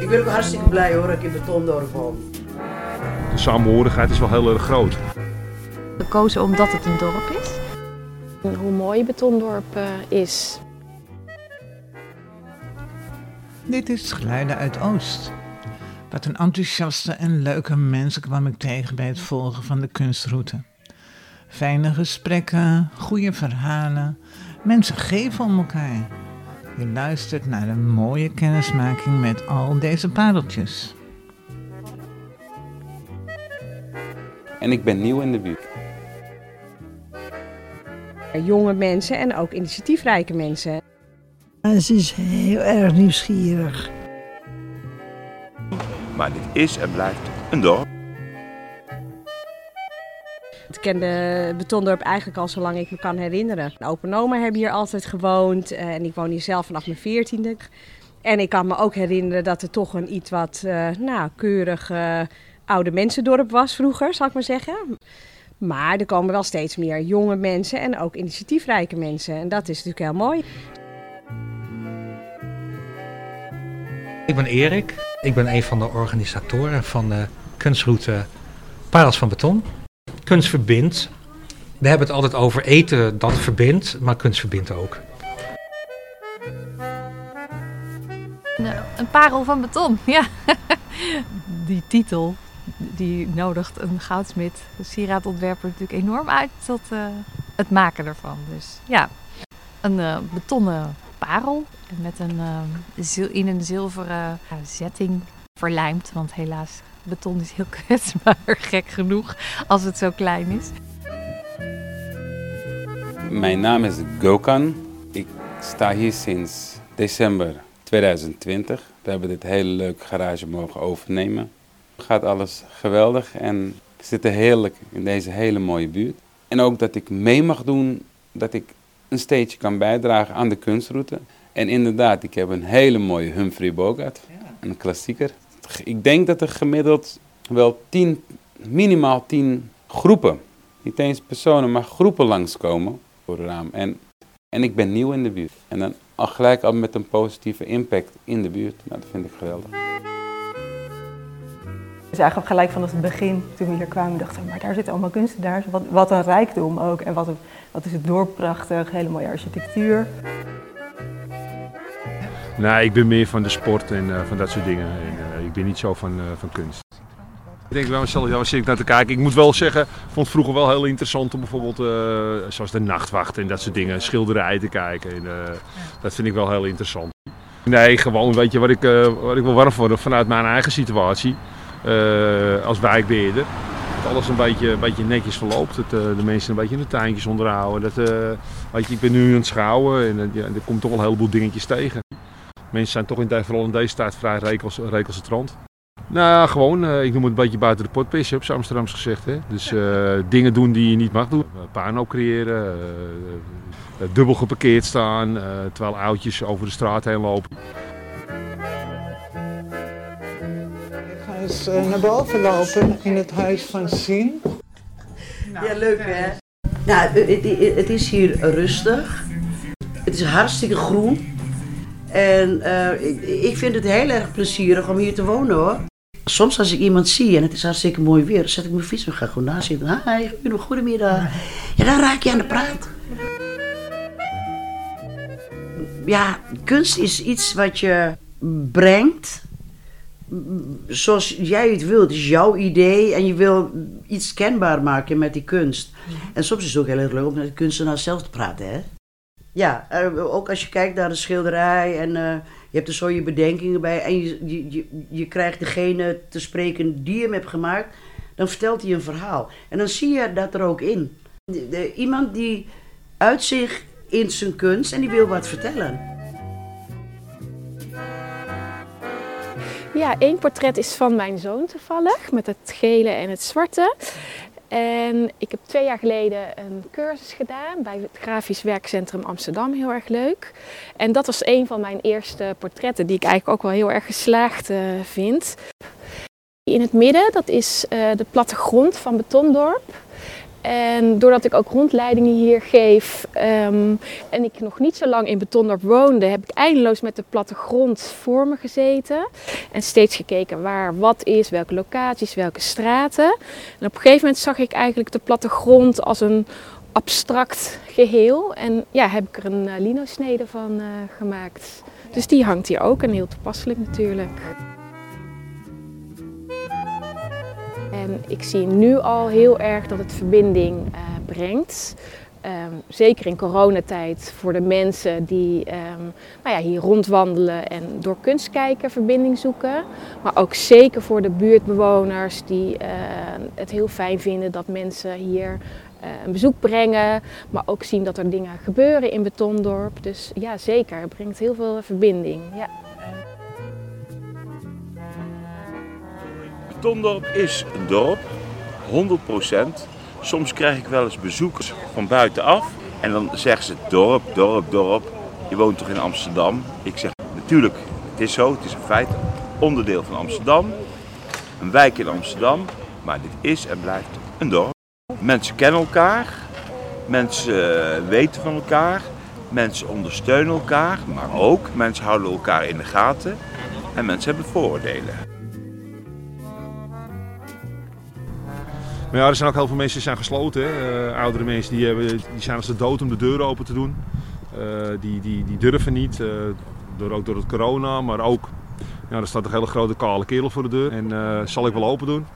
Ik ben ook hartstikke blij hoor dat ik in Betondorp woon. De samenhorigheid is wel heel erg groot. Gekozen omdat het een dorp is. Hoe mooi Betondorp uh, is. Dit is Geluiden uit Oost. Wat een enthousiaste en leuke mensen kwam ik tegen bij het volgen van de kunstroute. Fijne gesprekken, goede verhalen. Mensen geven om elkaar. Je luistert naar een mooie kennismaking met al deze pareltjes. En ik ben nieuw in de buurt. Jonge mensen en ook initiatiefrijke mensen. Ze is heel erg nieuwsgierig. Maar dit is en blijft een dorp. Ik ken de Betondorp eigenlijk al zolang ik me kan herinneren. Mijn opa en oma hebben hier altijd gewoond en ik woon hier zelf vanaf mijn veertiende. En ik kan me ook herinneren dat het toch een iets wat uh, nou, keurig uh, oude mensendorp was vroeger, zal ik maar zeggen. Maar er komen wel steeds meer jonge mensen en ook initiatiefrijke mensen. En dat is natuurlijk heel mooi. Ik ben Erik. Ik ben een van de organisatoren van de kunstroute Parels van Beton. Kunst verbindt. We hebben het altijd over eten dat verbindt, maar kunst verbindt ook. Nou, een parel van beton, ja. Die titel, die nodigt een goudsmid, een sieradontwerper natuurlijk enorm uit tot uh, het maken ervan. Dus ja, een uh, betonnen parel met een, uh, in een zilveren zetting verlijmd. Want helaas, beton is heel kwetsbaar, gek genoeg, als het zo klein is. Mijn naam is Gökhan. Ik sta hier sinds december 2020. We hebben dit hele leuke garage mogen overnemen. Gaat alles geweldig en ik zit heerlijk in deze hele mooie buurt. En ook dat ik mee mag doen, dat ik een steentje kan bijdragen aan de kunstroute. En inderdaad, ik heb een hele mooie Humphrey Bogart, een klassieker. Ik denk dat er gemiddeld wel tien, minimaal tien groepen, niet eens personen, maar groepen langskomen voor het raam. En, en ik ben nieuw in de buurt. En dan al gelijk al met een positieve impact in de buurt. Nou, dat vind ik geweldig. Dus eigenlijk gelijk vanaf het begin, toen we hier kwamen, dachten we, maar daar zitten allemaal kunstenaars. Wat, wat een rijkdom ook. En wat, een, wat is het dorp prachtig, hele mooie architectuur. Nee, ik ben meer van de sport en uh, van dat soort dingen. En, uh, ik ben niet zo van, uh, van kunst. Ik denk wel mezelf, ik naar te kijken. Ik moet wel zeggen, ik vond het vroeger wel heel interessant om bijvoorbeeld, zoals de nachtwacht en dat soort dingen, schilderijen te kijken. En, dat vind ik wel heel interessant. Nee, gewoon weet je wat ik, wat ik wil warm worden vanuit mijn eigen situatie als wijkbeheerder. Dat alles een beetje, een beetje netjes verloopt. Dat de mensen een beetje de tuintjes onderhouden. Dat, weet je, ik ben nu aan het schouwen en er komt toch wel een heleboel dingetjes tegen. Mensen zijn toch in, vooral in deze tijd vrij rekels, recalcitrant. Nou, gewoon, uh, ik noem het een beetje buiten de pot pissen, op Amsterdams gezegd. Hè? Dus uh, dingen doen die je niet mag doen. Puinhoop creëren, uh, dubbel geparkeerd staan, terwijl oudjes over de straat heen lopen. Ik ga eens naar boven lopen in het huis van Sien. Nou, ja, leuk hè? Nou, het is hier rustig. Het is hartstikke groen. En uh, ik, ik, vind het heel erg plezierig om hier te wonen hoor. Soms als ik iemand zie en het is hartstikke mooi weer, dan zet ik mijn fiets en ga gewoon naast zitten. Hi, goedemiddag. Ja, dan raak je aan de praat. Ja, kunst is iets wat je brengt zoals jij het wilt. Het is jouw idee en je wil iets kenbaar maken met die kunst. En soms is het ook heel erg leuk om met de kunstenaar zelf te praten, hè? Ja, ook als je kijkt naar de schilderij en uh, je hebt er zo je bedenkingen bij en je, je, je, krijgt degene te spreken die hem hebt gemaakt, dan vertelt hij een verhaal. En dan zie je dat er ook in. De, iemand die uit zich in zijn kunst en die wil wat vertellen. Ja, één portret is van mijn zoon toevallig, met het gele en het zwarte. En ik heb twee jaar geleden een cursus gedaan bij het Grafisch Werkcentrum Amsterdam. Heel erg leuk. En dat was een van mijn eerste portretten, die ik eigenlijk ook wel heel erg geslaagd uh, vind. In het midden, dat is uh, de plattegrond van Betondorp. En doordat ik ook rondleidingen hier geef ehm, en ik nog niet zo lang in Betondorp woonde, heb ik eindeloos met de plattegrond voor me gezeten. En steeds gekeken waar wat is, welke locaties, welke straten. En op een gegeven moment zag ik eigenlijk de plattegrond als een abstract geheel. En ja, heb ik er een uh, lino-snede van uh, gemaakt. Dus die hangt hier ook en heel toepasselijk natuurlijk. Ik zie nu al heel erg dat het verbinding uh, brengt. Um, zeker in coronatijd voor de mensen die um, nou ja, hier rondwandelen en door kunst kijken verbinding zoeken. Maar ook zeker voor de buurtbewoners die uh, het heel fijn vinden dat mensen hier uh, een bezoek brengen. Maar ook zien dat er dingen gebeuren in Betondorp. Dus ja, zeker. Het brengt heel veel verbinding. Ja. Betondorp is een dorp, 100%. Soms krijg ik wel eens bezoekers van buitenaf en dan zeggen ze dorp, dorp, dorp. Je woont toch in Amsterdam? Ik zeg natuurlijk, het is zo, het is een feit, onderdeel van Amsterdam. Een wijk in Amsterdam, maar dit is en blijft een dorp. Mensen kennen elkaar, mensen weten van elkaar, mensen ondersteunen elkaar, maar ook mensen houden elkaar in de gaten en mensen hebben vooroordelen. Maar er zijn ook heel veel mensen die zijn gesloten. Hè. Uh, oudere mensen die, hebben, die zijn als de dood om de deuren open te doen. Uh, die, die, die durven niet, uh, door, ook door het corona, maar ook... Ja, er staat een hele grote kale kerel voor de deur en zal ik wel open doen.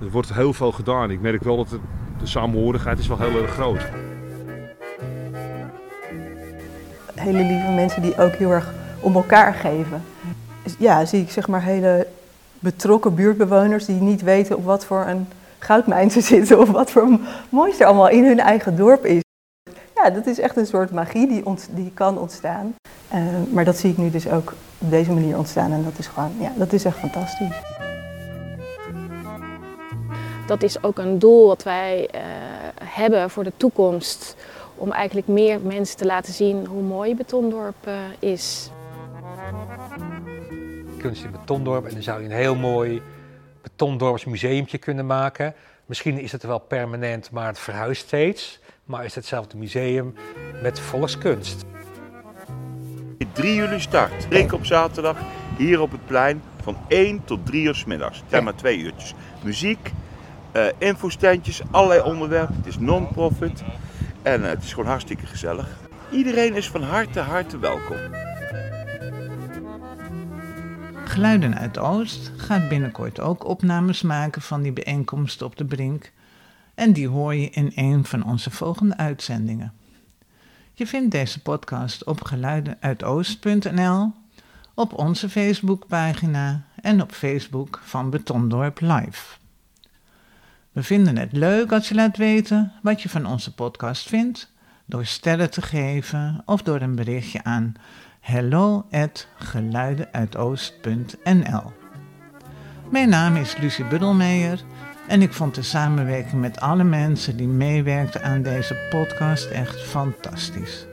Er wordt heel veel gedaan. Ik merk wel dat de samenhorigheid is wel heel erg groot. Hele lieve mensen die ook heel erg om elkaar geven. Ja, zie ik zeg maar hele betrokken buurtbewoners die niet weten op wat voor een goudmijn ze zitten of wat voor moois er allemaal in hun eigen dorp is. Ja, dat is echt een soort magie die, ont, die kan ontstaan. Uh, maar dat zie ik nu dus ook op deze manier ontstaan en dat is gewoon, ja, dat is echt fantastisch. Dat is ook een doel wat wij uh, hebben voor de toekomst. Om eigenlijk meer mensen te laten zien hoe mooi Betondorp uh, is. Kunst in Betondorp en dan zou je een heel mooi Betondorps museumtje kunnen maken. Misschien is het wel permanent, maar het verhuist steeds. Maar is hetzelfde museum met volkskunst. 3 juli start. Drink op zaterdag hier op het plein van 1 tot 3 uur s middags. Het zijn maar twee uurtjes. Muziek, uh, infostandjes, allerlei onderwerpen. Het is non-profit en uh, het is gewoon hartstikke gezellig. Iedereen is van harte, harte welkom. Geluiden uit Oost gaat binnenkort ook opnames maken van die bijeenkomst op de Brink. En die hoor je in een van onze volgende uitzendingen. Je vindt deze podcast op geluidenuitoost.nl, op onze Facebookpagina en op Facebook van Betondorp Live. We vinden het leuk als je laat weten wat je van onze podcast vindt, door sterren te geven of door een berichtje aan hello@geluidenuitoost.nl. Mijn naam is Lucie Buddelmeijer en ik vond de samenwerking met alle mensen die meewerkten aan deze podcast echt fantastisch.